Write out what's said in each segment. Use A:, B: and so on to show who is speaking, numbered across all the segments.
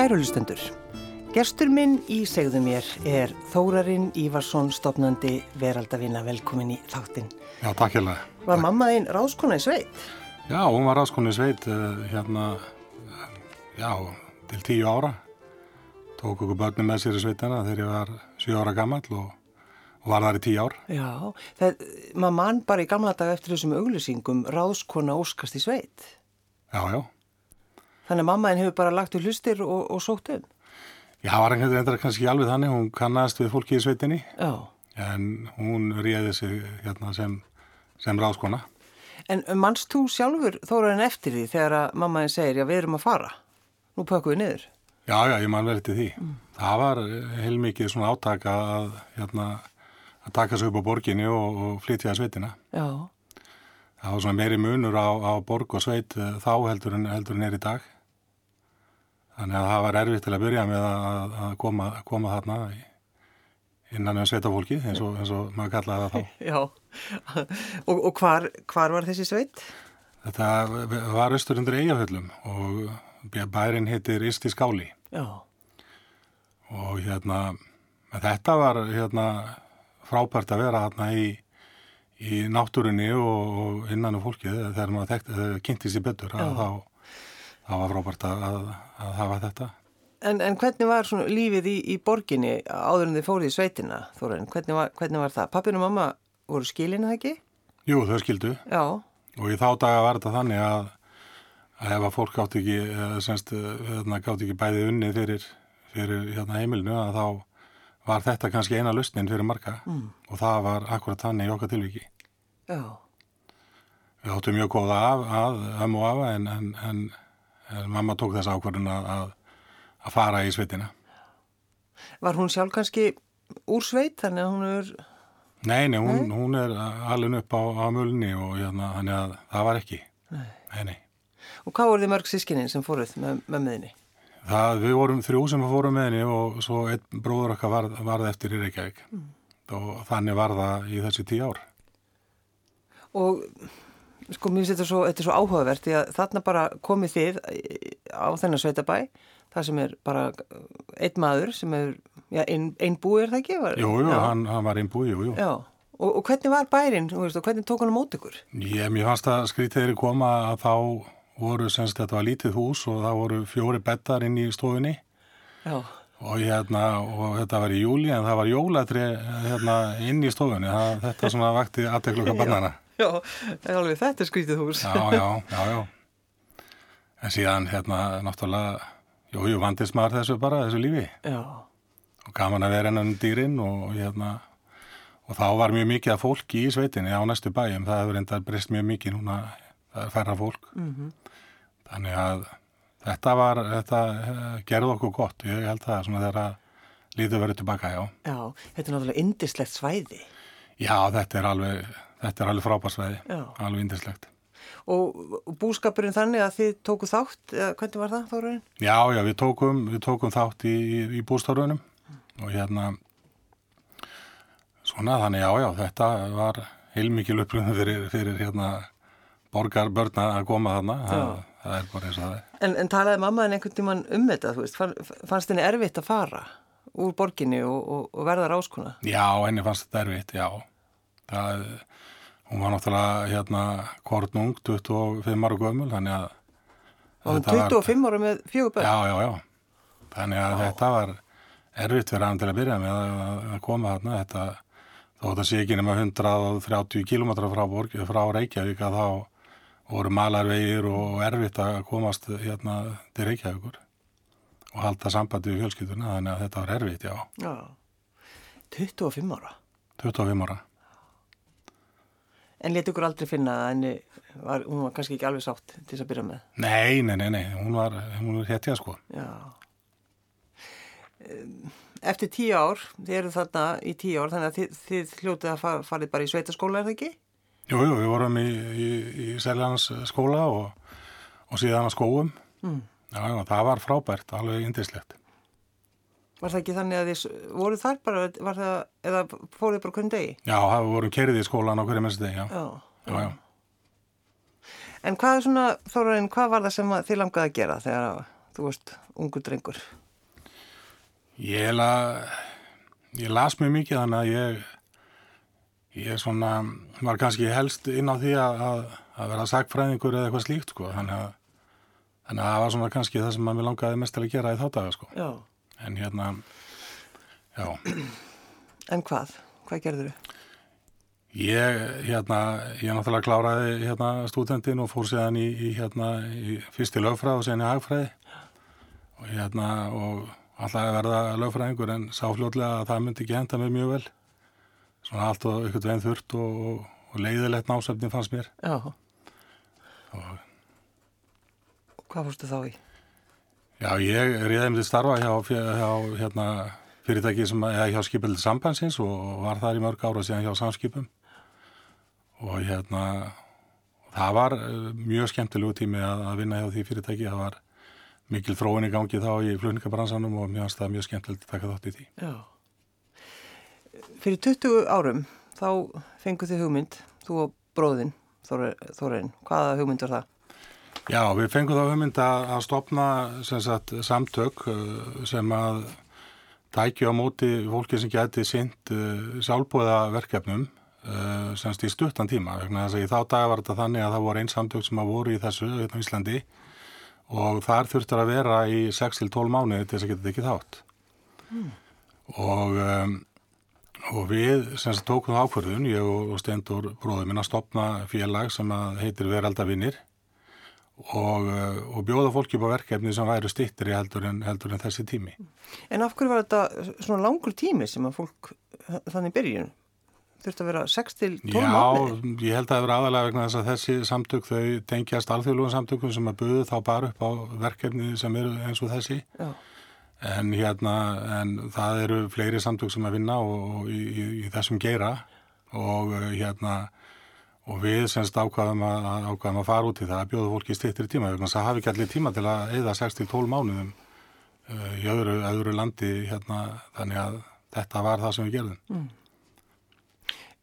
A: Kærulustendur. Gerstur minn í segðu mér er Þórarinn Ívarsson stopnandi veraldavina velkomin í þáttinn.
B: Já, takk hérlega.
A: Var mamma þín ráðskona í sveit?
B: Já, hún var ráðskona í sveit uh, hérna, já, til tíu ára. Tók okkur börnum með sér í sveitina þegar ég var sjú ára gammal og, og var þar í tíu ár.
A: Já, það, maður mann bara í gamla dag eftir þessum auglýsingum ráðskona óskast í sveit.
B: Já, já.
A: Þannig að mamma þín hefur bara lagt úr hlustir og, og sótt um.
B: Já, var einhvern veginn kannski alveg þannig, hún kannast við fólki í sveitinni.
A: Já.
B: En hún réði sig hérna sem, sem ráðskona.
A: En mannst þú sjálfur Þórarinn eftir því þegar að mamma þín segir, já við erum að fara, nú pökkum við niður?
B: Já, já, ég man verið til því. Mm. Það var heilmikið svona átaka að, hérna, að taka sig upp á borginni og, og flytja að sveitina.
A: Já.
B: Það var svona meiri munur á, á borg og sveit þá heldur en, heldur en er í dag. Þannig að það var erfitt til að byrja með að, að koma, koma þarna innan um sveitafólki eins og, eins og maður kallaði það þá.
A: Já, og, og hvar, hvar var þessi sveit?
B: Þetta var östur undir Eyjaföllum og bærin heitir Isti Skáli.
A: Já.
B: Og hérna, þetta var hérna frábært að vera hérna í, í náttúrunni og, og innan um fólkið þegar maður kynntist í betur að þá það var frábært að, að, að hafa þetta.
A: En, en hvernig var lífið í, í borginni áður en þið fórið í sveitina, Þóren? Hvernig var, hvernig var það? Pappin og mamma voru skilinu það ekki?
B: Jú, þau skildu.
A: Já.
B: Og í þá daga var þetta þannig að, að ef að fólk gátt ekki, semst, hérna, gátt ekki bæði unni fyrir, fyrir hérna, heimilinu, að þá var þetta kannski eina lustnin fyrir marga mm. og það var akkurat þannig í okkar tilviki.
A: Já.
B: Við áttum mjög góða af, að, öm og en, en, en en mamma tók þess ákvörðun að, að fara í sveitina.
A: Var hún sjálf kannski úr sveit þannig að hún er...
B: Nei, nei, hún, nei? hún er alveg upp á, á mulni og hérna, þannig að það var ekki.
A: Nei.
B: Nei, nei.
A: Og hvað voru þið mörg sískininn sem fóruð með, með meðinni?
B: Það, við vorum þrjú sem fórum með henni og svo einn bróður okkar varð, varð eftir í Reykjavík mm. og þannig var það í þessi tíu ár.
A: Og sko mér finnst þetta svo, þetta svo áhugavert því að þarna bara komið þið á þennan sveitabæ það sem er bara einn maður sem er, já, einn ein búi er það ekki? Var,
B: jú, jú, hann, hann var einn búi, jú, jú.
A: Já, og, og hvernig var bærin og hvernig tók hann á mót ykkur?
B: Ég, mér fannst að skrítið er koma að þá voru, semst þetta var lítið hús og það voru fjóri bettar inn í stofinni
A: Já.
B: Og, hérna, og þetta var í júli en það var jólatri hérna, inn í stofunni, það, þetta svona vakti aðtekluka bannana.
A: Já, alveg þetta er skrítið hús.
B: Já, já, já, já. En síðan, hérna, náttúrulega, jú, jú, vandist maður þessu bara, þessu lífi.
A: Já.
B: Og gaman að vera enn dýrin og, hérna, og þá var mjög mikið af fólki í sveitinni á næstu bæjum. Það hefur enda breyst mjög mikið núna, það er færra fólk.
A: Mm -hmm.
B: Þannig að þetta var, þetta gerði okkur gott. Ég held það svona þegar líður verið tilbaka, já.
A: Já, þetta er náttúrulega indislegt svæði.
B: Já, þetta er alveg Þetta er alveg frábærsvæði, alveg indislegt.
A: Og búskapurinn þannig að þið tóku þátt, hvernig var það þóruðin?
B: Já, já, við tókum, við tókum þátt í, í, í bústárunum mm. og hérna, svona þannig já, já, þetta var heilmikið upplöfnum fyrir, fyrir hérna borgarbörna að koma þarna, það, það er bara eins og það er.
A: En, en talaði mammaðin einhvern tíman um þetta, þú veist, fannst henni erfitt að fara úr borginni og, og, og verða ráskuna?
B: Já, henni fannst þetta erfitt, já, það er Hún var náttúrulega hérna kornung, 25 ára gömul, þannig að...
A: Og hún 25 ára með fjögur börn?
B: Já, já, já. Þannig að Ó. þetta var erfitt fyrir hann til að byrja með að, koma þarna. Þetta, þó þetta sé ekki nema 130 km frá, frá Reykjavík að þá voru malarvegir og erfitt að komast hérna til Reykjavíkur og halda sambandi við fjölskylduna, þannig að þetta var erfitt, já.
A: Já, 25 ára?
B: 25 ára.
A: En leti ykkur aldrei finna að henni var, hún var kannski ekki alveg sátt til þess að byrja með?
B: Nei, nei, nei, nei. hún var, var héttja sko.
A: Já. Eftir tíu ár, þið eru þarna í tíu ár, þannig að þið, þið hljótið að far, farið bara í sveitaskóla, er það ekki?
B: Jú, jú, við vorum í, í, í Sælans skóla og, og síðan að skóum. Mm. Já, já, það var frábært, alveg indislegt.
A: Var það ekki þannig að þið voru þar bara, var það, eða fóruð bara hvernig degi?
B: Já, það voru kerið í skólan á hverju mennst degi, já.
A: Já,
B: já. já.
A: En hvað er svona, Þórainn, hvað var það sem þið langaði að gera þegar þú veist, ungu drengur?
B: Ég, la, ég las mjög mikið þannig að ég, ég svona, var kannski helst inn á því að, að, vera sagfræðingur eða eitthvað slíkt sko. Þannig að, þannig að það var svona kannski það sem maður langaði mest til að gera í þá daga sko.
A: Já.
B: En hérna, já.
A: En hvað? Hvað gerður þau?
B: Ég, hérna, ég náttúrulega kláraði hérna stúdendin og fór séðan í, í hérna, í fyrst í lögfræð og séðan í hagfræði og hérna, og alltaf að verða lögfræðingur en sá fljóðlega að það myndi ekki henda mér mjög vel svona allt og ykkur veginn þurft og, og, og leiðilegt násefni fannst mér
A: Já.
B: og
A: Hvað fórstu þá í?
B: Já, ég reyði með til starfa hjá, hjá hérna, fyrirtæki sem, eða hjá skipildi sambandsins og, var þar í mörg ára síðan hjá samskipum og hérna það var eh, mjög skemmtilegu tími að, að vinna hjá því fyrirtæki það var mikil þróin í gangi þá í fluningabransanum og mjög, það mjög skemmtilegt að taka þátt í því
A: Já. Fyrir 20 árum þá fenguð þið hugmynd, þú og bróðinn, Þórainn. Hvaða hugmynd var það?
B: Já, við fengum þá hugmynd að, að stopna sem sagt, samtök uh, sem að tækja á móti fólki sem geti sint uh, sjálfbúða verkefnum uh, semst í stuttan tíma. Vegna þess að í þá dag var þetta þannig að það voru einn samtök sem að voru í þessu hérna í Íslandi og þar þurftur að vera í 6-12 mánuði til þess að geta þetta ekki þátt. Mm. Og, um, og við sem sagt tókum það ákvörðun, ég og Stendur bróður minn að stopna félag sem að heitir Veraldavinnir og, uh, og bjóða fólki upp á verkefni sem væri stittir heldur en, heldur en þessi tími.
A: En af hverju var þetta svona langur tími sem að fólk þannig byrjun? Þurfti að vera 6-12 mánuði?
B: Já, ég held að það vera aðalega vegna þess að þessi samtök þau tengjast alþjóðlugum samtökum sem að buðu þá bara upp á verkefni sem eru eins og þessi. Já. En hérna, en það eru fleiri samtök sem að vinna og, og í, í, í þessum geira og hérna og við semst ákvaðum að, ákvaðum að fara út í það að bjóða fólki styrtir tíma þannig að það hafi ekki allir tíma til að eða 6-12 mánuðum uh, í öðru, öðru landi hérna þannig að þetta var það sem við gerðum. Mm.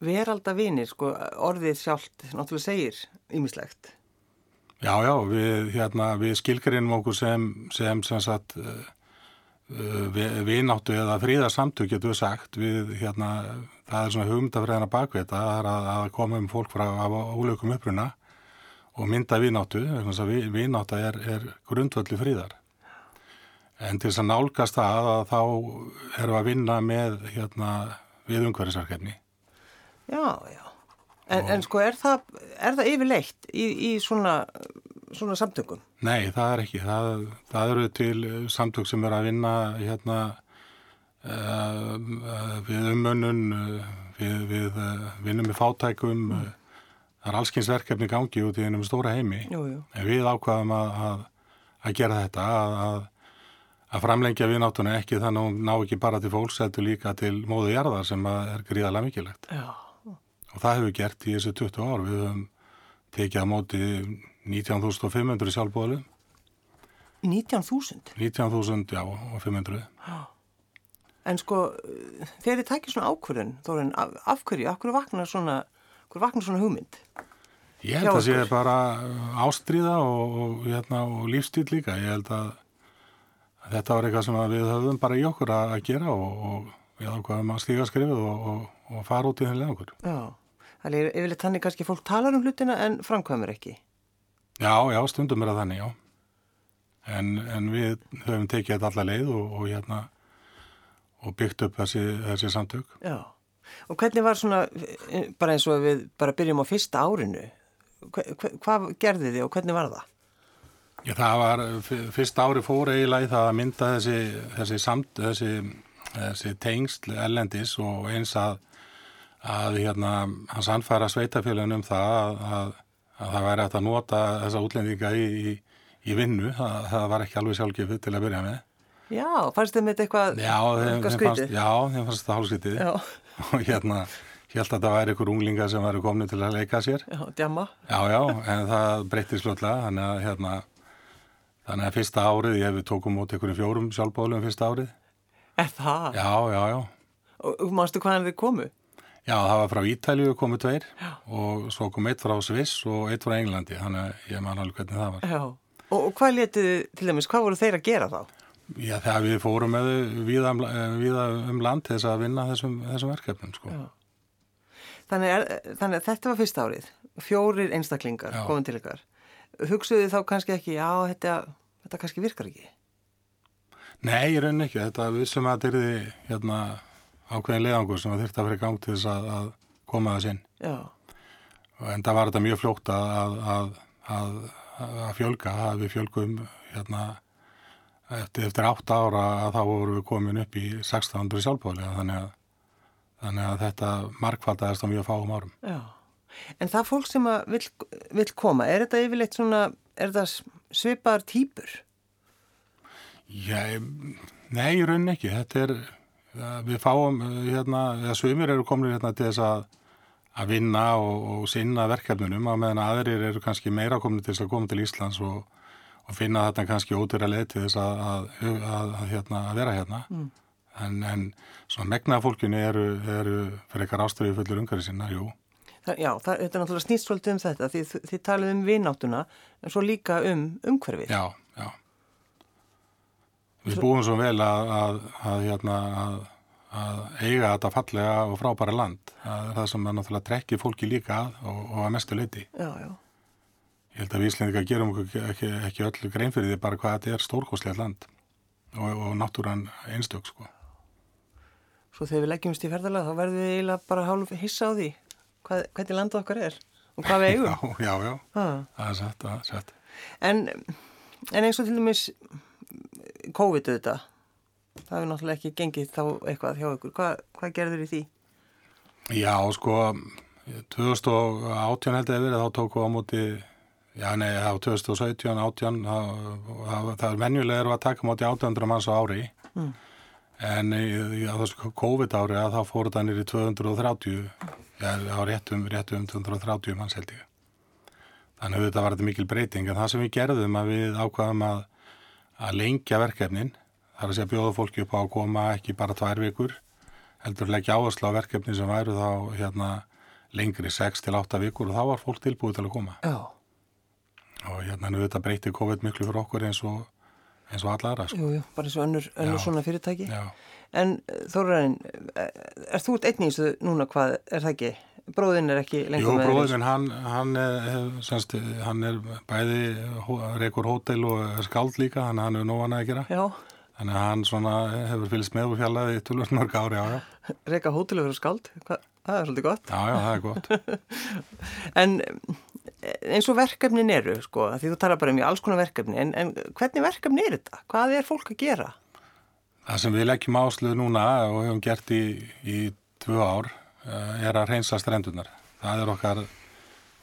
A: Veraldavinir, sko, orðið sjálft náttúrulega segir ýmislegt.
B: Já, já, við, hérna, við skilgarinnum okkur sem, sem, sem sagt, uh, vináttu eða fríðarsamtök getur við sagt. Við hérna, það er svona hugmyndafræðina er að, að koma um fólk frá ólökum uppruna og mynda vináttu, vináttu er, er grundvöldi fríðar en til þess að nálgast það að þá erum við að vinna með hérna, við umhverfisverkefni.
A: Já, já. En, en sko er það, er það yfirleitt í, í svona svona samtökum?
B: Nei, það er ekki. Það, það eru til samtök sem eru að vinna hérna uh, við umönnun, uh, við, við uh, vinnum með fátækum, mm. það er allskynsverkefni gangi út í einum stóra heimi.
A: Jú, jú.
B: En við ákvaðum að, að, að gera þetta, að, að framlengja viðnáttuna ekki þannig að ná ekki bara til fólks, heldur líka til móðu jarðar sem er gríðarlega mikilvægt.
A: Já.
B: Og það hefur gert í þessu 20 ár. Við höfum tekið á móti 19.500 sjálfbóðalum.
A: 19.000?
B: 19.000, já, og 500. Já.
A: En sko, þegar þið tækir svona ákvörðun, Þorinn, af, af hverju, af hverju vaknar svona, vaknar svona hugmynd?
B: Ég held að það sé bara ástríða og, og, hérna, og lífstíl líka. Ég held að þetta var eitthvað sem við höfðum bara í okkur að, að gera og, og við ákvaðum að stíga skrifið og fara út í þennilega okkur.
A: Já, það er yfirleitt þannig kannski fólk talar um hlutina en framkvæmur ekki.
B: Já, já, stundum er það þannig, já. En, en við höfum tekið þetta alla leið og, og, hérna, og byggt upp þessi, þessi samtök.
A: Já, og hvernig var svona, bara eins og við bara byrjum á fyrsta árinu, hvað, hvað gerði þið og hvernig var það?
B: Já, það var, fyrsta ári fór eiginlega í það að mynda þessi, þessi, samt, þessi, þessi tengsl ellendis og eins að, að hérna, hans anfæra sveitafélagin um það að, að að það væri hægt að nota þessa útlendinga í, í, í vinnu, það, það var ekki alveg sjálfgefið til að byrja með.
A: Já, fannst þið með eitthvað,
B: skrítið? Já, þeim fannst það hálfskrítið og hérna, ég held að það væri ykkur unglinga sem væri komni til að leika sér.
A: Já, djama.
B: Já, já, en það breyttir slutlega, þannig að hérna, þannig að fyrsta árið, ég hefði tókum út í fjórum sjálfbóðlum fyrsta árið.
A: Er það?
B: Já, já, já.
A: Og, og mannstu hvaðan þið komu?
B: Já, það var frá Ítalju komið tveir Já. og svo kom eitt frá Sviss og eitt frá Englandi, þannig að ég man alveg hvernig það var.
A: Já, Og, og hvað letuðu, til dæmis, hvað voru þeir að gera þá?
B: Já, þegar við fórum með viða um, viða um land til þess að vinna þessum, þessum verkefnum, sko.
A: Þannig, er, þannig að þetta var fyrsta árið, fjórir einstaklingar komum til ykkar. Hugsuðu þá kannski ekki, já, þetta, þetta kannski virkar ekki?
B: Nei, ég raun ekki. Þetta vissum að þetta er hérna, ákveðin leiðangur sem þurfti að fyrir gang til þess að, að koma þess inn.
A: Já,
B: Og enda var þetta mjög fljótt að, að, að, að fjölga, að við fjölgum hérna, eftir, eftir átt ára að þá vorum við komin upp í 1600 sjálfbóðlega þannig þannig að þetta markfaldaðist á mjög fáum árum.
A: já. En það fólk sem að vill, vill koma, er þetta yfirleitt svona, er þetta svipaðar týpur?
B: Já, nei, í raunin ekki. Þetta er, við fáum, eh, hérna, eða svimir eru komin hérna til þess að, að vinna og, og sinna verkefnunum að meðan aðrir eru kannski meira komin til þess að koma til Íslands og, og finna þetta kannski ódýra leið til þess að, að, að, hérna, að vera hérna.
A: Mm.
B: En, en svona megna fólkinu eru, eru fyrir eitthvað ástöðu fullur umhverfið sinna, jú.
A: Það, já, það, þetta er náttúrulega snýst svolítið um þetta því þið, talið um vináttuna en svo líka um umhverfið.
B: Já. Við búum svo vel að, að, að, hérna, að, að eiga þetta fallega og frábæra land. Það er það sem er náttúrulega trekkir fólki líka að og, og að mestu leiti.
A: Já, já.
B: Ég held að við Íslendingar gerum ekki, ekki öll grein fyrir því bara hvað þetta er stórkoslega land og, og náttúran einstök sko.
A: Svo þegar við leggjumst í ferðalega þá verðum við eiginlega bara hálf hissa á því hvað, hvernig landið okkar er og hvað við eigum.
B: Já, já, já,
A: Ha.
B: það er satt, það er satt.
A: En, en eins og til dæmis COVID auðvitað, það hefur náttúrulega ekki gengið þá eitthvað hjá ykkur. Hva, hvað gerður í því?
B: Já, sko, 2018 held ég að verið, þá tóku á móti, já, nei, þá 2017, 18, það, það, það er venjulega eru að taka á móti 800 manns á ári,
A: Mm.
B: en á þessu COVID ári að þá fóru það nýri 230, já, á réttum, réttum 230 manns held ég. Þannig að þetta var þetta mikil breyting, en það sem við gerðum að við ákvaðum að, að lengja verkefnin, það er að segja bjóða fólki upp á að koma ekki bara tvær vikur, heldur leggja áherslu á verkefni sem væru þá hérna lengri 6 til 8 vikur og þá var fólk tilbúið til að koma
A: Já.
B: og hérna nú þetta breyti COVID miklu fyrir okkur eins og eins og alla aðra sko.
A: Jú, jú, bara eins og önnur, önnur svona fyrirtæki.
B: Já,
A: En Þórarin, er þú einn í þessu núna hvað, er það ekki? Bróðinn er ekki lengur
B: Jú,
A: með þér þessu?
B: minn, hann, hann, er, semst, hann er bæði rekur hótel og skáld líka, að hann er nógan að gera.
A: Já,
B: Þannig að hann svona hefur fylgst með úr fjallaði í tölvöld mörg ári, já.
A: reyka hótelið fyrir skáld, Hva, það er svolítið gott.
B: Já, já, það er gott.
A: En eins og verkefnin eru, sko, því þú talar bara um í alls konar verkefni, en, en hvernig verkefni er þetta? Hvað er fólk að gera?
B: Það sem við leggjum ásluð núna og hefum gert í, í tvö ár er að reynsa strendunar. Það er okkar,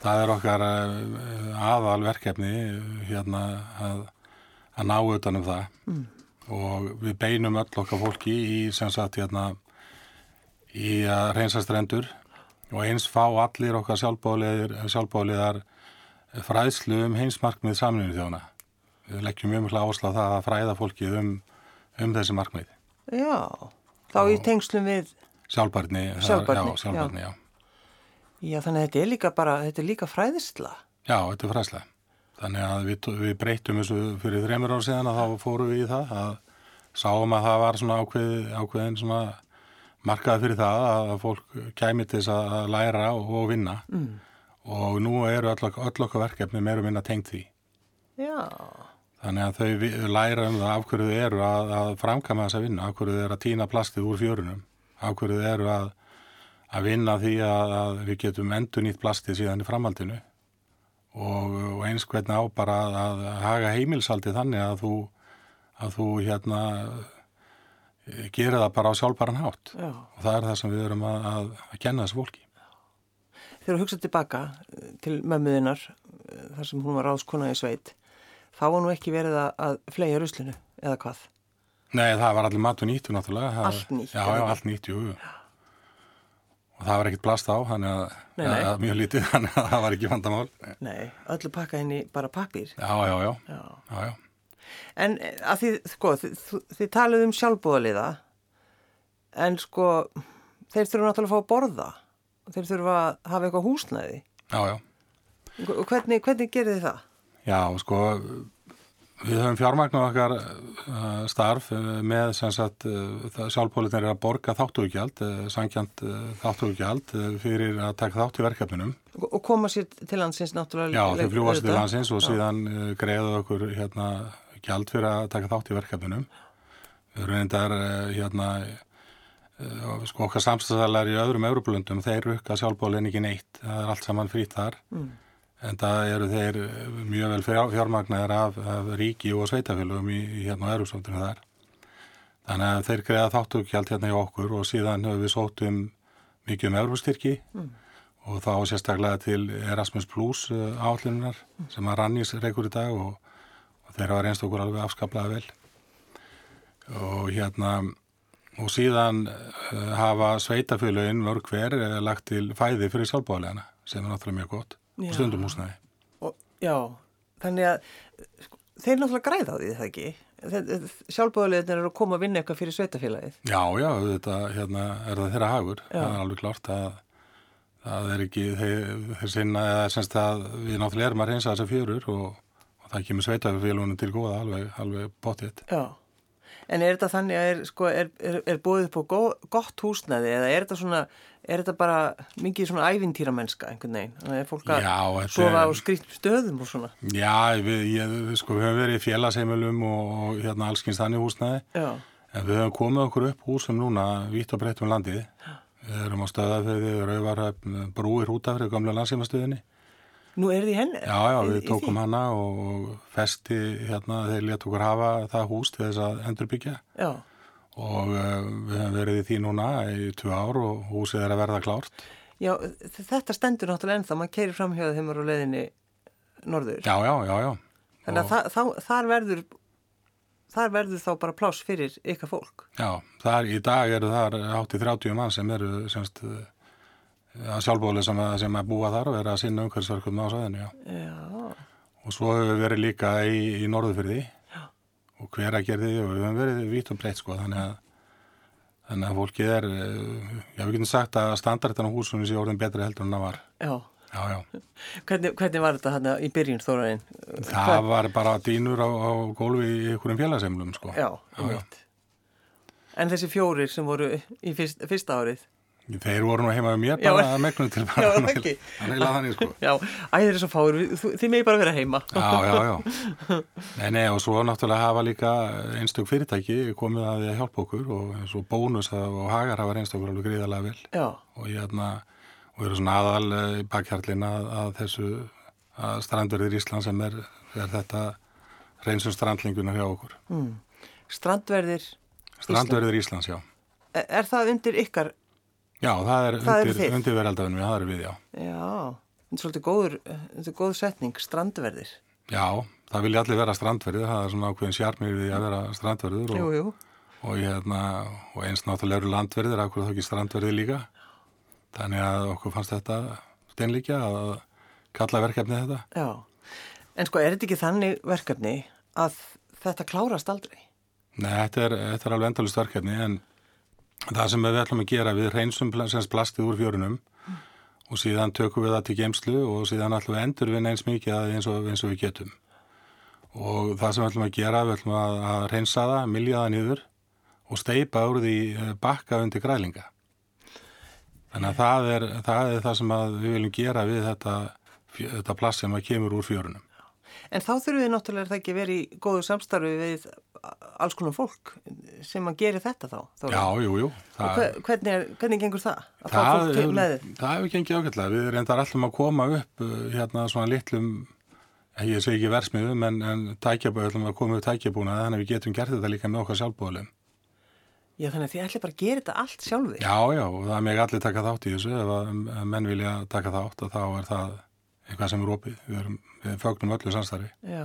B: það er okkar eh, aðalverkefni eh, hérna að, að ná utanum það mm. og við beinum öll okkar fólki í sagt hérna í að reynsa strendur og eins fá allir okkar sjálfbáliðar, fræðslu um heimsmarkmið saminu þjóna. Við leggjum mjög mjög áherslu á það að fræða fólkið um, um þessi markmið.
A: Já, þá í tengslum við,
B: Sjálfbarni,
A: Sjálfbærni,
B: já, sjálfbarni, já.
A: já þannig að þetta er líka bara, þetta er líka fræðisla.
B: Já, þetta er fræslega. Þannig að við, við breytum þessu fyrir þreymur ár síðan að þá fórum við í það að sáum að það var svona ákveð, ákveðin svona markað fyrir það að fólk kæmi til þess að læra og, og vinna mm. og nú eru öll, öll okkar verkefni meira minna tengt því.
A: Já,
B: Þannig að þau læra um það af hverju þau eru að, að framkama þessa vinna, af hverju þau eru að týna plastið úr fjörunum, þau eru að, að vinna því að, að við getum endur nýtt plastið síðan í framhaldinu og, og eins hvernig á bara að, að haga heimilsaldi þannig að þú, að þú hérna eh, gerir það bara á sjálfbaran hátt
A: já.
B: og það er það sem við erum að, kenna þessu fólki.
A: Þegar þú hugsað tilbaka eh, til mömmuðinnar, eh, þar sem hún var ráðskona í sveit, þá var nú ekki verið að, að flega ruslinu, eða hvað?
B: Nei, það var allir matur nýttu náttúrulega. Það-
A: Allt nýtt,
B: Já, já, allt nýtt, jú. Og það var ekkert plast á, þannig að,
A: Nei, nei.
B: að mjög lítið, þannig að það var ekki vandamál.
A: Nei, öllu pakka í bara pappír.
B: Já, já, já,
A: Já.
B: já, já.
A: En eh, að því, sko, þið, þið, talið um sjálfbúðaliða, en sko, þeir þurfa náttúrulega að fá að borða. Þeir þurfa að hafa eitthvað húsnæði.
B: Já, já.
A: Hvernig, hvernig gerir þið það?
B: Já, sko, Við höfum fjármagnað okkar uh, starf uh, með sagt uh, sjálfbólitin er að borga þáttugjald, uh, sangjant þáttugjald uh, fyrir að taka þátt í verkefninum.
A: Og koma sér til landsins náttúrulega.
B: Já, þau fljúast til
A: auðvitað.
B: landsins og
A: Já.
B: síðan greiða okkur hérna gjald fyrir að taka þátt í verkefninum. Við reyndar hérna sko okkar samstæðalar í öðrum Európlöndum, þeir rukka sjálfbólin ekki neitt, það er allt saman frýtt þar.
A: Mm.
B: En það eru þeir mjög vel fjár- fjármagnaðir af, af ríki og sveitafélugum í, í hérna Európsóttinu þar. Þannig að þeir greiða þáttugjald hérna í okkur og síðan höfum við sótt um mikið um Európstyrki
A: Mm.
B: og þá sérstaklega til Erasmus Plus uh, állunar sem að rannís reykur í dag og, og þeir hafa reynst okkur alveg afskaplega vel. Og hérna og síðan uh, hafa sveitafélugin mörg hver uh, lagt til fæði fyrir sjálfbáðlegana sem er náttúrulega mjög gott. Og stundum húsnæði.
A: Og, já, þannig að sko, þeir náttúrulega græða á því það ekki. Sjálfbóðulegðin eru að koma að vinna eitthvað fyrir sveitafélagið.
B: Já, já, þetta hérna, er það þeirra hagur.
A: Já.
B: Það er alveg klart að það er ekki þeir, sinna eða semst að við náttúrulega erum að reynsa þessa fjörur og, og það kemur sveitafélunum til góða alveg, alveg bóttið.
A: Já. En er þetta þannig að er, sko, er, er, er búið upp á gott húsnæði eða er þetta svona, er þetta bara mikið svona ævintýramennska einhvern veginn? Þannig að er fólk að
B: Já,
A: sofa á skrýttum stöðum og svona.
B: Já, við, ég, sko, við höfum verið í félagsheimilum og, og hérna allskins þannig húsnæði
A: Já,
B: en við höfum komið okkur upp húsum núna vitt og breytt um landið. Við erum á stöðafriði, rauvarhöfn, brúir hútafrið, gamla landsímastöðinni.
A: nú er því henni.
B: Já, já, við tókum hana og festi hérna, þeir létt okkur hafa það hús til þess að endurbyggja
A: Já,
B: og uh, við höfum verið í því núna í tvö ár og húsið er að verða klárt.
A: já, þetta stendur náttúrulega ennþá, maður keirir framhjóða þeim á leiðinni norður.
B: Já, já, já, já.
A: Þannig
B: Og-
A: að það, þá, þar verður, þar verður þá bara pláss fyrir ykkar fólk.
B: Já, þar, í dag eru þar hátt í 30 mann sem eru semst að sjálfbóðlega sem, að- sem að búa þar og vera að sinna umhverfisverkum á sæðinu, já.
A: Já,
B: Og svo hefur við verið líka í, í norðufyrði
A: Já.
B: Og hver að gerði og við höfum verið vitt og breytt sko, þannig að þannig að fólkið er, eh, já, við getum sagt að standardin á húsunum sé orðin betri heldur en það var.
A: já.
B: Já, já.
A: Hvernig, hvernig var þetta hann í byrjun þóraðin?
B: Það var bara dýnur á, á gólfi í einhverjum félagseimlum, sko.
A: Já,
B: já.
A: einmitt. En þessi fjórir sem voru í fyrst, fyrsta árið?
B: Þeir voru nú heima með mér bara að megnum til bara. Er eiginlega þannig, sko.
A: Já, æðir er svo fáir, þið megi bara vera heima.
B: Já, já, já. Nei, nei, og svo náttúrulega hafa líka einstök fyrirtæki komið að því að hjálpa okkur og eins og bónus og hagar hafa reynst okkur alveg gríðarlega vel
A: Já,
B: og ég hérna, og eru svona aðal eh, í bakhjarlin að, að þessu að strandverðir Ísland sem er, er þetta reynsum strandlingunar hjá okkur.
A: mm. strandverðir,
B: Strandverðir Íslands, já.
A: er, er það undir ykkar?
B: Já, það er
A: Það
B: undir,
A: þið?
B: undir veraldafinum, það er við, já.
A: Já, þetta er svolítið góður, þetta er góð setning, strandverðir.
B: Já, það vilja allir vera strandverðir, það er svona ákveðin sjarmir við að vera strandverður og,
A: Jú, jú.
B: og, hérna, og eins náttúrulega eru landverðir, akkur þá ekki strandverðir líka. Þannig að okkur fannst þetta steinlíkja að kalla verkefni þetta.
A: Já, en sko er þetta ekki þannig verkefni að þetta klárast aldrei?
B: Nei, þetta er, þetta er alveg endalust verkefni en það sem við ætlum að gera við reynsum plastið úr fjörunum og síðan tökum við það til geimslu og síðan ætlum við endur við eins mikið eins og, eins og við getum. Og það sem við ætlum að gera, við ætlum að, að reynsa það, milja það niður og steipa úr því eh, bakka undir grælinga. Þannig að það er það, er það sem við viljum gera við þetta, þetta plast sem kemur úr fjörunum.
A: En þá þurfum við náttúrulega ekki vera í góðu samstarfi við alls konar fólk sem að gera þetta þá. Þórður?
B: Já, jú, jú.
A: Og hve- hvernig, er, hvernig gengur það?
B: Það hefur, það hefur gengið ágætlega. Við reyndar allum að koma upp uh, hérna svona litlum, ég segi ekki versmiðum, en, en tækjabúið, ætlum að koma upp tækjabúna þannig að við getum gert þetta líka með okkar sjálfbúðulegum.
A: Já, þannig að þið ætli bara að gera þetta allt sjálfur.
B: Já, já, og það er mig allir taka þátt í þessu. Ef menn vilja taka þátt, að þá er það eitthvað sem er opið. Við, erum, við fögnum öllu samstarfi.
A: Já,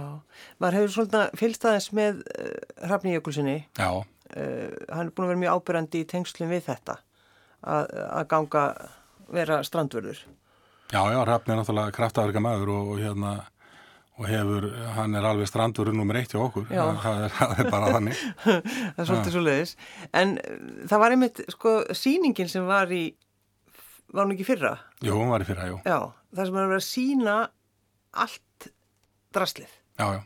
A: maður hefur svolítið fylgst aðeins með uh, Hrafni Jökulsinni.
B: Já,
A: Uh, hann er búin að vera mjög ábyrrandi í tengslum við þetta að, að ganga vera strandvörður.
B: já, já, Hrafn er náttúrulega kraftaverka maður og, og hérna og hefur, hann er alveg strandurinn nummer eitt hjá okkur.
A: Já.
B: Það er, það er bara þannig.
A: það er svolítið svo leiðis. En uh, það var einmitt, sko, síningin sem var í, var hún ekki fyrra?
B: Jú, hún var í fyrra, jú.
A: Já, það sem er að vera að sína allt draslið.
B: Já, já.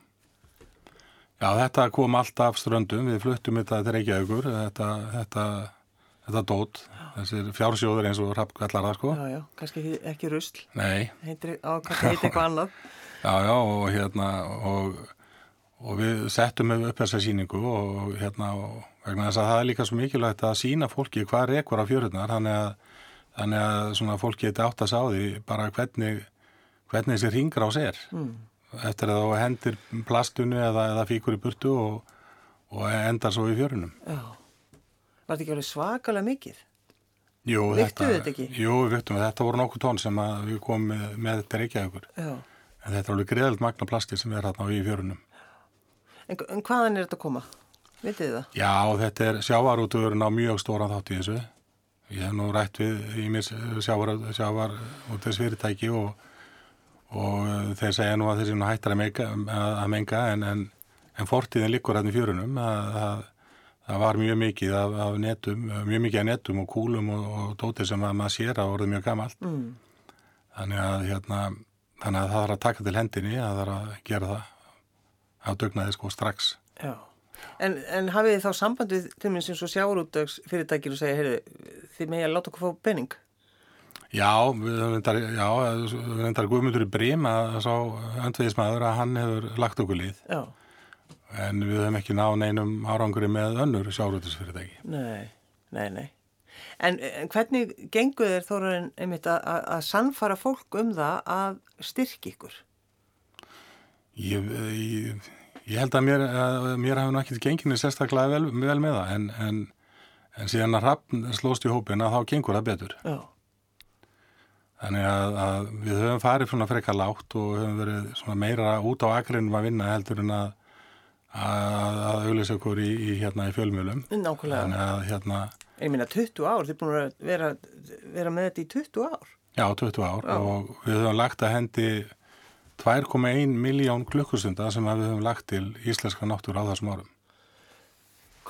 B: Já, þetta kom alltaf ströndum, við fluttum þetta til Reykjavíkur, þetta, þetta, þetta dót, þessir fjársjóður eins og Rapp kallar það, sko.
A: Já, já, kannski ekki, ekki rusl.
B: Nei.
A: Heitir, á, kannski heiti eitthvað annað.
B: Já, já, og hérna, og, og við settum upp þessa síningu og hérna, og vegna þess að það er líka svo mikilvægt að sína fólki hvað rekur á fjörðunar, þannig að, þannig að svona fólki geti átt að sá því bara hvernig, hvernig þessi ringra á sér. Mm eftir að þá hendir plastunni eða, eða fíkur í burtu og, og endar svo í fjörunum. Já.
A: Var þetta ekki alveg svakalega mikið?
B: Jú,
A: Viktu þetta ekki?
B: Jú, við viktum þetta. Þetta voru nokkuð tón sem við komum með, með þetta reykjaðugur. En þetta er alveg greiðalt magna plasti sem er hérna í fjörunum.
A: En, en hvaðan er þetta að koma? Vitið þið það?
B: Já, þetta er sjávarútugurinn á mjög stóran þátt í þessu. Ég hef nú rætt við í mér sjávar, sjávar út þess fyrirtæki og og eh, þeir segja nú að þeir séu hættar að menga, að menga en, en, en fortíðin likur hérna í fjörunum að, að það var mjög mikið af, af netum, mjög mikið af netum og kúlum og, og dótið sem að maður sér að orðið mjög gammalt mm. þannig að hérna, þannig að það þarf að taka til hendinni að það þarf að gera það á dögnaði sko strax.
A: Já, en, en hafið þið þá sambandið til minnst eins og sjáurútdags fyrirtækir og segja, heyrðu, þið megið að láta okkur fá penning
B: Já, við höfum reyndar Guðmundur í Brím að sá öndvegismæður að hann hefur lagt okkur líð. Já. En við höfum ekki náð neinum árangri með önnur sjárútisfyrirtæki.
A: Nei, nei, nei. En, en hvernig gengur þér þóraðin einmitt að, sannfara fólk um það að styrkja ykkur?
B: Ég, ég, ég held að mér, mér hafi náttúrulega ekki genginu sérstaklega vel, vel með það en, en, en síðan að hrappn slóst í hópin að þá gengur það betur. Já. Þannig að, að við höfum farið svona frekar lágt og höfum verið meira út á akrinum að vinna heldur en að að auðvisa okkur í, í, hérna, í fjölmjölum.
A: Nákvæmlega.
B: Þannig að hérna...
A: Ég minna 20 ár, þið er búin að vera, vera með þetta í 20 ár.
B: Já, 20 ár Já. og við höfum lagt að hendi 2,1 miljón klukkustunda sem við höfum lagt til íslenska náttúr á þessum árum.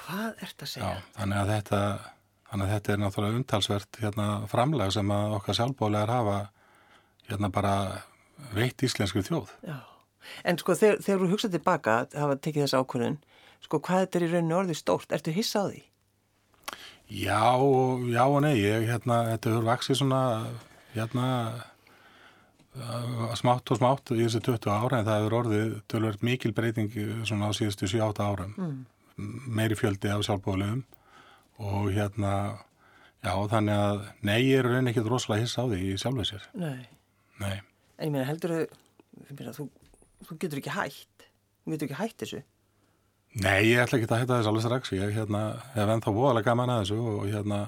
A: Hvað ert að segja?
B: Já, þannig að þetta Þannig að þetta er náttúrulega umtalsvert hérna, framlega sem að okkar sjálfbólegar hafa hérna bara veitt íslensku þjóð. Já,
A: en sko þegar, þegar þú hugsaði tilbaka að hafa tekið þessu ákvörðun, sko hvað þetta er í rauninu orðið stórt? Ertu hissa á því?
B: Já, já og nei, ég, hérna, þetta hefur vaksið svona, hérna, smátt og smátt í þessi 20 ára en það hefur orðið tölvöld mikil breyting svona á síðustu 7-8 árum, mm. Meiri fjöldi af sjálfbólegum og hérna já þannig að nei ég er reyni ekkert rosalega hiss á því í sjálfuð sér.
A: Nei,
B: nei.
A: En ég meina heldur þú þú getur ekki hætt. Þú getur ekki hætt þessu.
B: Nei ég ætla ekki að hætta þessu alveg strax. Ég hérna, hef ennþá voðalega gaman að þessu og hérna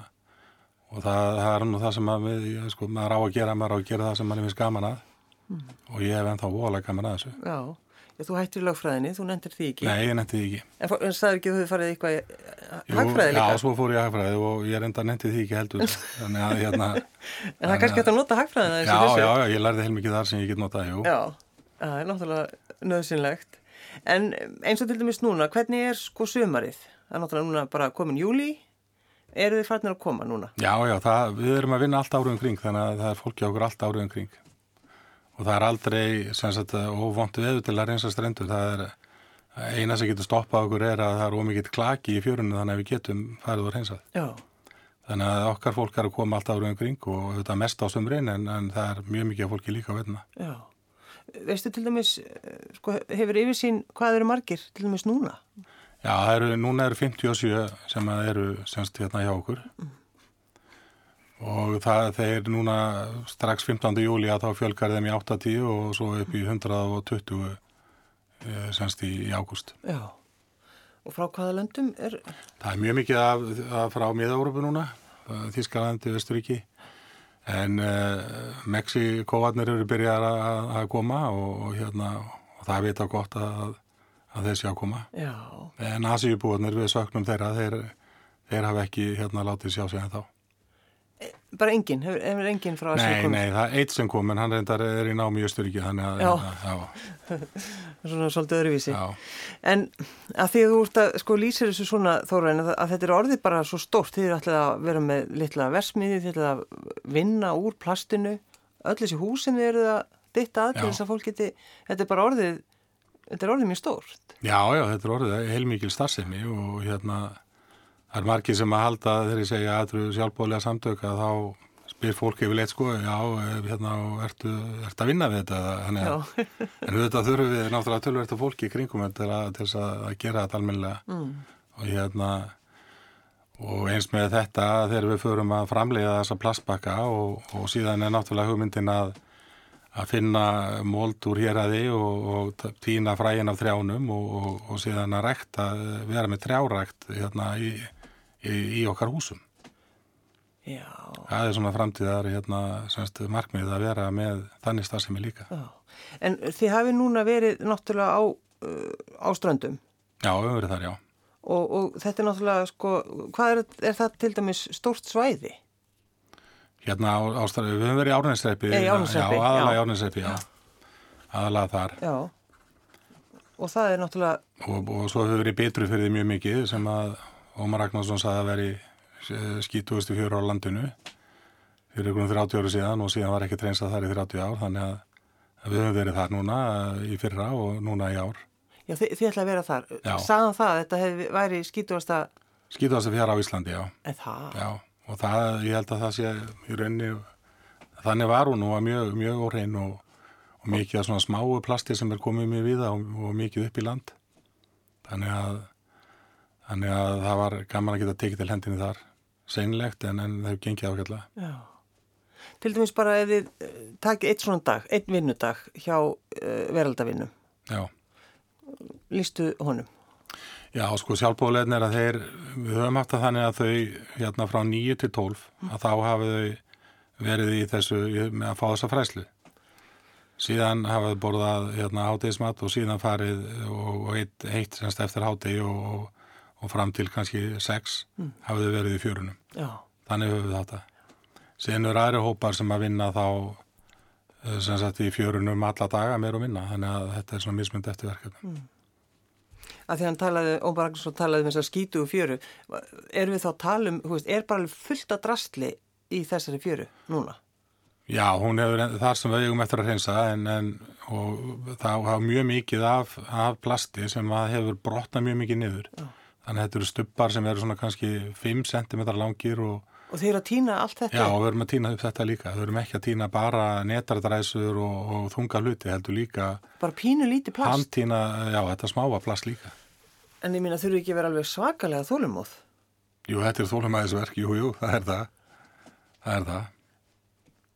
B: og það, það er nú það sem maður, ég, sko, maður á að gera maður á að gera það sem maður er gaman að. Mm. og ég hef ennþá voðalega gaman að þessu.
A: Já Þú hættir lagfræðinni, þú nefndir því ekki.
B: Nei, ég nefndi því ekki.
A: En, en sagður ekki að þú farið eitthvað í hagfræði líka?
B: Já, svo fór ég í hagfræði og ég reynda nefndi því ekki heldur. Þannig að hérna...
A: en það er kannski eftir að nota hagfræðina
B: þessu þessu? Já, já, ég lærði heilmikið þar sem ég get notað, jú.
A: Já, það er náttúrulega nöðsynlegt. En eins og til dæmis núna, hvernig er sko sömarið? Það er náttúrulega núna bara komin júli. Eru þið farnir að koma núna?
B: Já, já, það, við erum að vinna allt áriðum kring, þannig að það er fólki okkur allt áriðum kring og það er aldrei óvont veðu til að reynsa strendur. Það er eina sem getur stoppað okkur er að það er ómikið klaki í fjörunni þannig að við getum farið og reynsað. Já. þannig að okkar fólk er að koma alltaf árið umkring og þetta mest á sömurinn en, en það er mjög mikið fólki líka á veðna Já,
A: veistu til dæmis sko, hefur yfir sín hvað eru margir til dæmis núna?
B: Já, eru, núna eru 57 sem eru semst hérna hjá okkur. Mm og það þeir núna strax 15. júli að þá fjölgar þeim í 8-10 og svo upp í 120 eh, semst í, í ágúst.
A: Já, og frá hvaða löndum er?
B: Það er mjög mikið af, af frá miða-Európu núna, Þískalandi, Vesturíki, en uh, Mexikóvarnir eru byrjar að, að koma og, og, hérna, og það er vita gott að, að þeir sé að koma. Já. En Asíubúarnir við söknum þeirra, þeir, þeir hafa ekki hérna látið sjá sig en þá.
A: Bara enginn, hefur, hefur enginn frá
B: Asíu komið? Nei, nei, það er eitt sem kom en hann reyndar er í námi í Östuríki þannig að... Já,
A: já. svona svolítið öðruvísi. Já. En að því að þú ert að sko lýsir þessu svona þóraðin að, að þetta er orðið bara svo stórt, þið eru alltaf að vera með litla versmiði, þið eru að vinna úr plastinu, öll þessi húsin þið eru að ditta að til þess að fólk geti, þetta er bara orðið þetta er orðið mjög stórt.
B: Já, já, þetta er orðið heilmikil starfsemi og hérna það er margir sem að halda þegar ég segja aðrú sjálfbóðlega samtöka þá spyr fólk yfir leitt sko, já, hérna, ertu, ertu að vinna við þetta? Þannig að, en þetta þurfum við náttúrulega tölverta fólki í kringum til þess að, að gera þetta almennilega mm. og hérna og eins með þetta þegar við förum að framlega þessa plastbakka og, og síðan er náttúrulega hugmyndin að að finna mold úr hér að því og, og týna fræin af trjánum og, og, og síðan að rekta, vera með trjárækt hérna, í, í, í okkar húsum.
A: Já.
B: Það er svona framtíðar hérna, semst, markmið að vera með þannig starfsemi líka.
A: Já. En þið hafi núna verið náttúrulega á, uh, á ströndum?
B: Já, við höfum verið þar, já.
A: Og þetta er náttúrulega, sko, hvað er, er það til dæmis stórt svæði?
B: Hérna á, ástæðu, við höfum verið í Árnæsreipi.
A: Já,
B: aðalega í Árnæsreipi, já. Aðalega þar.
A: Já, og það er náttúrulega...
B: Og, og svo höfum við verið betru fyrir því mjög mikið sem að Ómar Ragnarsson saði að veri skítuðustu fjóru á landinu fyrir einhvern 30 áru síðan og síðan var ekki treynsað þar í 30 ár þannig að, við höfum verið þar núna í fyrra og núna í ár.
A: Já, þið, þið ætlaði að vera þar. Saðan það að þetta hef, væri skítuðasta...
B: Skítuðasta fjara á Íslandi, já.
A: En það?
B: Já og það, ég held að það sé í rauninni, þannig var hún og var mjög, mjög órein og, og mikið af svona smáu plasti sem er komið mjög viða og, og mikið upp í land þannig að þannig að það var gaman að geta tekið til hendinni þar, seinlegt en, en það hefur gengið ákveðlega
A: Já, til dæmis bara ef þið eh, takið eitt svona dag, einn vinnudag hjá uh, veraldavinnum
B: Já.
A: Lýstu honum?
B: Já, sko sjálfbóðlegin er að þeir, við höfum haft að þannig að þau hérna frá 9 til 12 að þá hafi þau verið í þessu með að fá þessa fræslu. Síðan hafa þau borðað hérna hátegismat og síðan farið og, og eitt, eitt semst eftir hátegi og, og fram til kannski 6 mm. hafið þau verið í fjörunum.
A: Já.
B: Þannig höfum við þetta. Síðan eru aðri hópar sem að vinna þá eh, sem sagt í fjörunum alla daga meir og minna þannig að þetta er svona mismund eftir verkefnum. Mm
A: að því hann talaði, Ómar Ragnarsson talaði um þess að skýtu og fjöru, er við þá talum, veist, er bara fullt að drastli í þessari fjöru núna?
B: Já, hún hefur þar sem við eigum eftir að reynsa en, en það hafa mjög mikið af, af plasti sem hefur brotnað mjög mikið niður. Já. Þannig að þetta eru stubbar sem eru svona kannski 5 cm langir og
A: Og þeir eru að týna allt þetta?
B: Já, við erum að týna upp þetta líka. Við erum ekki að týna bara netardræsur og, og þunga hluti, heldur líka...
A: Bara pínu lítið plast?
B: Handtýna, já, þetta smáa plast líka.
A: En ég að þurfu ekki að vera alveg svakalega þólumóð?
B: Jú, þetta er þólumæðisverk, jú, jú, það er það. Það er það.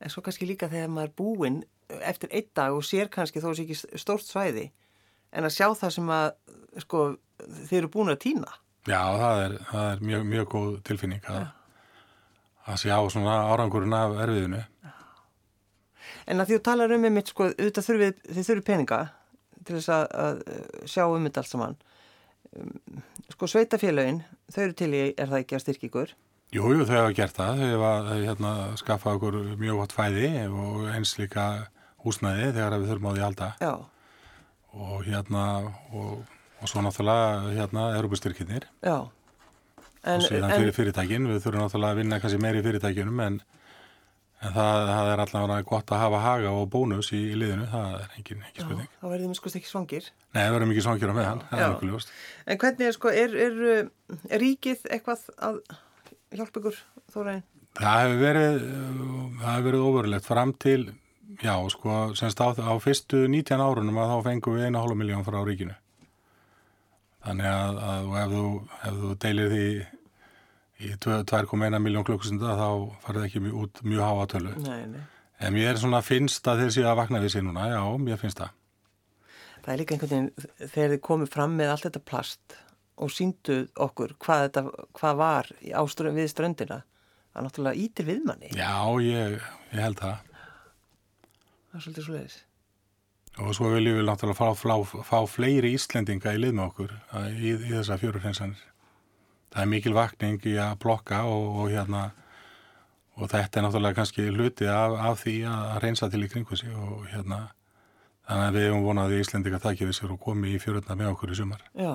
A: En svo kannski líka þegar maður er búinn eftir einn dag og sér kannski þó sé ekki stórt svæði, en að sjá það sem að, sko, þeir eru búin að týna.
B: Já, það er, það er mjög, mjög góð tilfinning að að sjá svona árangurinn af erfiðinu.
A: En að því þú talar um einmitt, sko, auðvitað þurfið, þið þurfið peninga til þess að, að sjá um þetta allt saman. Um, sko, sveitafélagin, þau eru til í, er það ekki að styrkja ykkur?
B: Jú, jú, þau hafa gert það. Þau hafa hérna, skaffað okkur mjög gott fæði og eins líka húsnæði þegar við þurfum á því.
A: Já.
B: Og hérna, og, og svo náttúrulega, hérna, erupustyrkinir.
A: Já.
B: En, og síðan fyrir fyrirtækin, við þurfum náttúrulega að vinna kannski meiri fyrirtækinum en, en það, það er allavega gott að hafa haga og bónus í, í liðinu, það er engin, engin spurning.
A: Já, þá verðum við sko ekki svangir.
B: Nei, við verðum ekki svangir á meðan, það er okkur ljóst.
A: En hvernig er sko, er, er, er ríkið eitthvað að hjálpa ykkur þóraðin?
B: Það hefur verið, það hefur verið ofurlegt fram til, já sko, semst á, á fyrstu 19 árunum að þá fengum við 1,5 miljón frá ríkinu. Þannig að, að ef, þú, ef þú deilir því í 2,1 miljón klukkustunda þá farið ekki mjög, út mjög háatölu.
A: Nei, nei.
B: En mér er svona finnst að þeir séu að vakna við sér núna, já, mér finnst það.
A: Það er líka einhvern veginn þegar þið komið fram með allt þetta plast og sínduð okkur hvað, þetta, hvað var áströnd, við ströndina. Það náttúrulega ítir viðmanni.
B: Já, ég, ég held það.
A: Það er svolítið svo leiðis.
B: Og svo viljum við náttúrulega fá, fá, fá fleiri Íslendinga í lið með okkur í, í þessa fjórufensanir. Það er mikil vakning í að blokka og, og hérna og þetta er náttúrulega kannski hluti af, af því að reynsa til í kringu sig og hérna þannig að við hefum vonað í Íslendinga takkið sér og komi í fjöruna með okkur í sumar.
A: Já,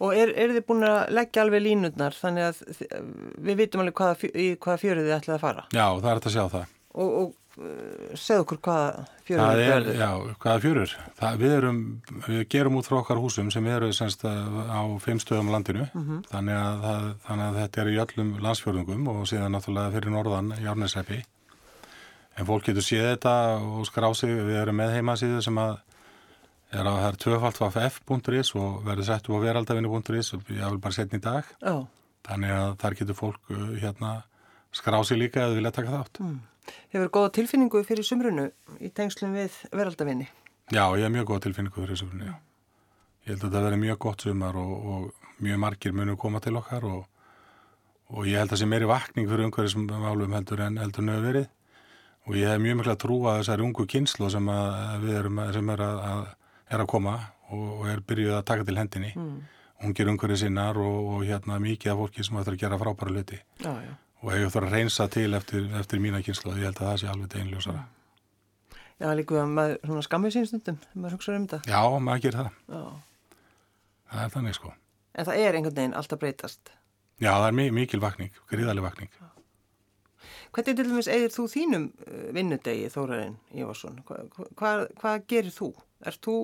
A: og er, er þið búin að leggja alveg línutnar þannig að við vitum alveg hvaða, í hvaða fjöru þið ætlaði að fara?
B: Já, það er þetta að sjá það.
A: Og, og uh, segð okkur hvaða fjörur
B: er,
A: verður.
B: já, hvaða fjörur? Það, við, erum, við gerum út frá okkar húsum sem eru semst á fimm stöðum landinu, þannig, að, það, þannig að þetta er í öllum landsfjörðungum og síðan náttúrulega fyrir norðan Járnesreppi. En fólk getur séð þetta og skrá sig, við erum með heimasíðu sem að er að það er tvöfaldvaff.is og verður sett upp á veraldavinni.is og ég vil bara setja í dag.
A: Já,
B: Þannig að þar getur fólk uh, hérna skrá sig líka eða vilja taka þátt.
A: Hefur góða tilfinningu fyrir sumrunu í tengslum við veraldavinni.
B: Já, ég hef mjög góða tilfinningu fyrir þessu já. Ég held að þetta verði mjög gott sumar og, og mjög margir munu koma til okkar og, og ég held að sé meiri vakning fyrir umhverjum málum heldur en heldur nöðu verið og ég hef mjög mikla trú að þessari ungu kynslu sem að við erum að, sem er að, að, er að koma og, og er byrjuð að taka til hendinni. Mm. Ungir umhverju sinnar og, og hérna mikið af fólki sem ætlar að gera frábæra hluti
A: Já, já.
B: Og hefur þarf að reynsa til eftir, eftir mína kynslu og ég held að það sé alveg einljósara.
A: Já, líka maður svona skammið sín stundum, þegar maður hugsa um þetta.
B: Já, maður gerir það.
A: Já.
B: Það er þannig sko.
A: En það er einhvern veginn alltaf breytast.
B: Já, það er mi mikil vakning, gríðaleg vakning.
A: Hvernig til dæmis eigir þú þínum uh, vinnudegi, Þórarinn Ívarsson? Hva, hva, hvað, hvað gerir þú? Er þú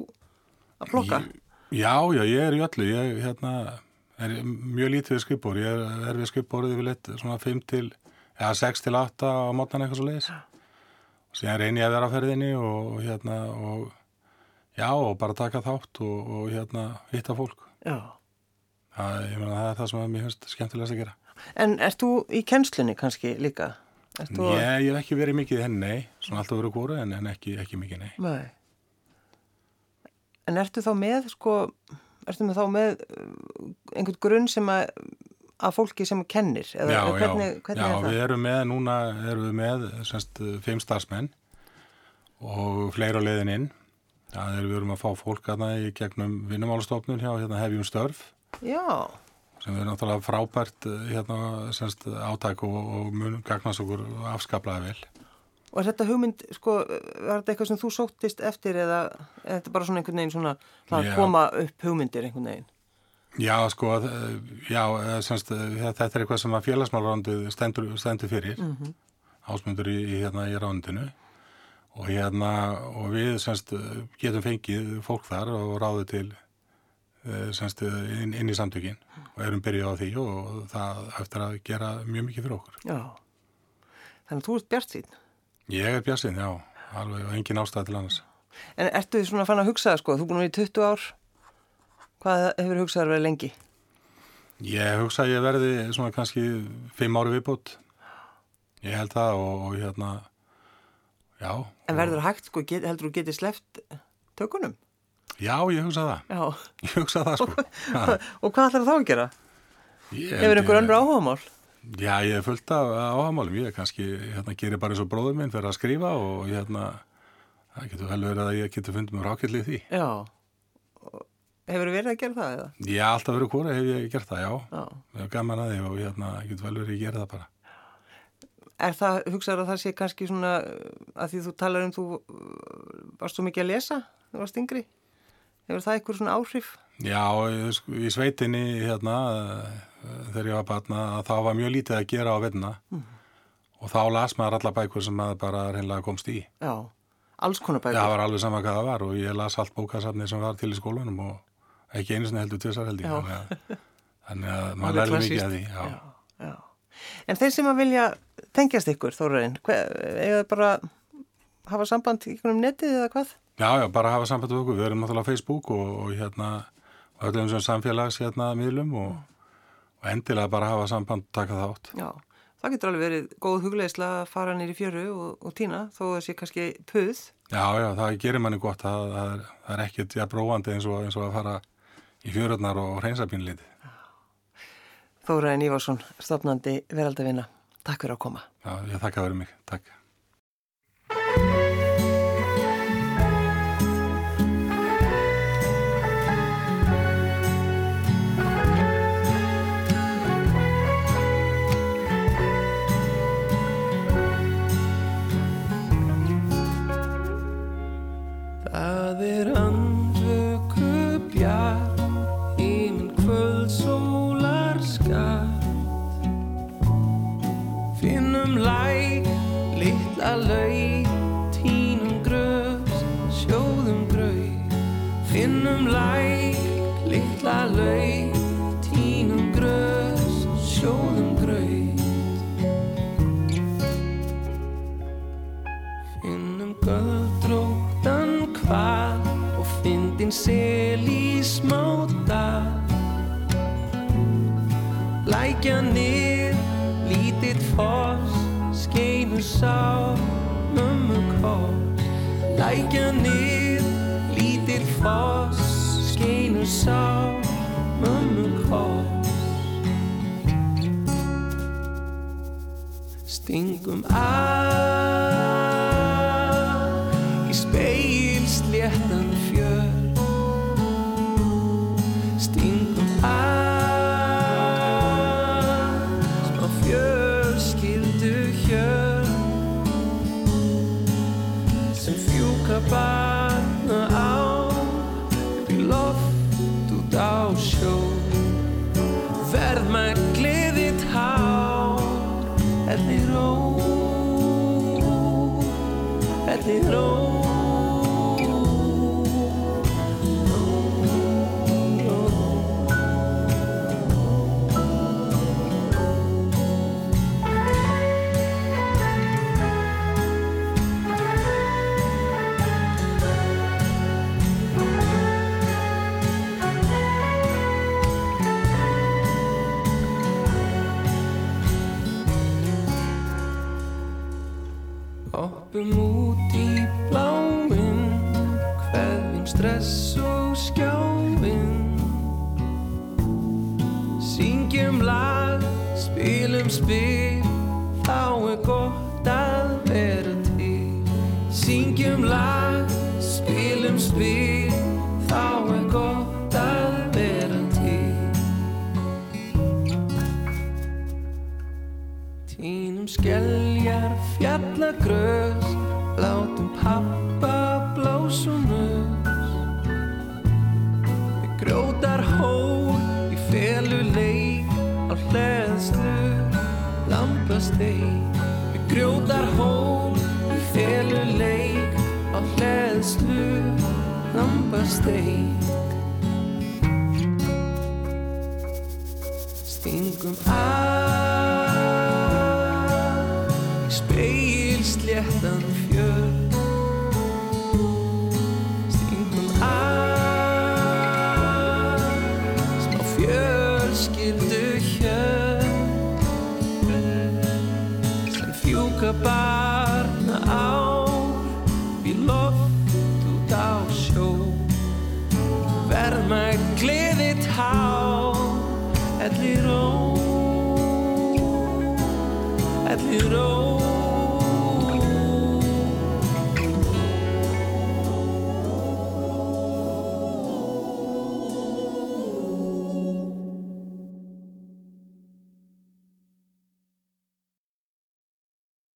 A: að plokka?
B: Ég, já, já, ég er í öllu. Ég hérna, er mjög lítið við skrippbór. Ég er, við skrippbórið yfir leitt svona 5 til, já, 6 til 8 á mótnan eitthvað svo leiðis. Síðan reyni ég að vera á ferðinni og, og hérna, og já, og bara taka þátt og, og hérna, hitta fólk.
A: Já.
B: Það, ég meina, það er það sem mér finnst skemmtilegast að gera.
A: En ert þú í kennslunni kannski líka? Ert þú...
B: Ég, hef ekki verið mikið henni, nei. Svona alltaf verið kóru, en, en ekki, ekki mikið, nei.
A: Nei. En ertu þá með, sko, ertu með þá með uh, einhvern grunn sem að, að fólki sem kennir? Eða,
B: já,
A: eða hvernig, hvernig
B: já,
A: er
B: við erum með, núna erum við með semst, fimm starfsmenn og fleira á leiðin inn. Það er við erum að fá fólk aðna í gegnum vinnumálastofnun hjá hérna, hefjum störf
A: Já,
B: sem er náttúrulega frábært hérna, semst, átæk og, og mun gagnast okkur afskaplega vel.
A: Og er þetta hugmynd, sko, var þetta eitthvað sem þú sóttist eftir eða er þetta bara svona einhvern veginn svona,
B: Já.
A: koma upp hugmyndir einhvern veginn?
B: Já, sko, eh, já, eh, semst, eh, þetta er eitthvað sem að félagsmálrandið stendur, stendur fyrir, mm ásmundur í, í, hérna, í rándinu og hérna, og við semst, getum fengið fólk þar og ráðið til semst, inn, inn í samtökin og erum byrjuð á því og það eftir að gera mjög mikið fyrir okkur.
A: Já. Þannig að þú ert bjart sín.
B: Ég er björnsinn, já, alveg og engin ástæð til annars.
A: En ertu því svona fann að hugsa það, sko, þú búin að vera í 20 ár, hvað hefur hugsaðar verið lengi?
B: Ég hugsa að ég verði svona kannski fimm ári viðbútt. Ég held það og, og hérna, já.
A: En verður hægt, sko, get, heldur þú getið sleft tökunum?
B: Já, ég hugsa það.
A: Já.
B: Ég hugsa það sko.
A: Og hvað ætlar það að gera?
B: ég
A: Hefur einhver önnur áhugamál?
B: Já, ég er fullt af áhamálum. Ég er kannski, hérna, gerir bara eins og bróður minn fyrir að skrifa og hérna, það getur vel verið að ég getur fundið mér ákveðlið því.
A: Já. Hefur verið að gera það eða?
B: Ég hef alltaf verið hvora, hef ég gert það, já.
A: Já.
B: Ég hef gaman að því og hérna, getur vel verið að ég gera það bara.
A: Er það, hugsaður að það sé kannski svona, að því þú talar um þú varst svo mikið að lesa, þú varst yngri? Hefur það eitthvað svona áhrif?
B: Já, í- sveitinni hérna, þegar ég var barna, að þá var mjög lítið að gera á vettuna og þá las maður alla bækur sem maður bara reynlega komst í.
A: Já. Alls konar bækur.
B: Það var alveg sama hvað það var og ég las allt bókasafni sem var til í skólanum og ekki einu sinni heldur tvisar held ég.
A: Já.
B: Þannig að, þannig að maður lærði mikið að því. Já.
A: Já, já. En þeir sem að vilja tengjast ykkur, Þórarinn, eða bara hafa samband í einhvernum netið eða hvað?
B: já, já, bara hafa samband við okkur. Við erum náttúrulega á Facebook og, og hérna öllum sem samfélags hérna miðlum og, og endilega bara hafa samband og taka þátt.
A: Já, það getur alveg verið góð hugleisla að fara nýri fjöru og, og tína, þó að sé kannski puð.
B: Já, já, það gerir manni gott. Það, það, er, það er ekkert ja, bróandi eins og, eins og að fara í fjörurnar og hreinsa pínlítið.
A: Þórarinn Ívarsson, stopnandi veraldavina. Takk fyrir að koma.
B: Já, ég þakka fyrir mig. Takk.
C: Það er andvöku bjar sá mömmu kós Lækjanir, lítir foss Skeinu sá mömmu kós Stingum að No. Lord. látum pappa blásunus um Við grótar hól í felu leik á hlæðslu lampasteik Við grótar hól í felu leik á hlæðslu lampasteik Stingum að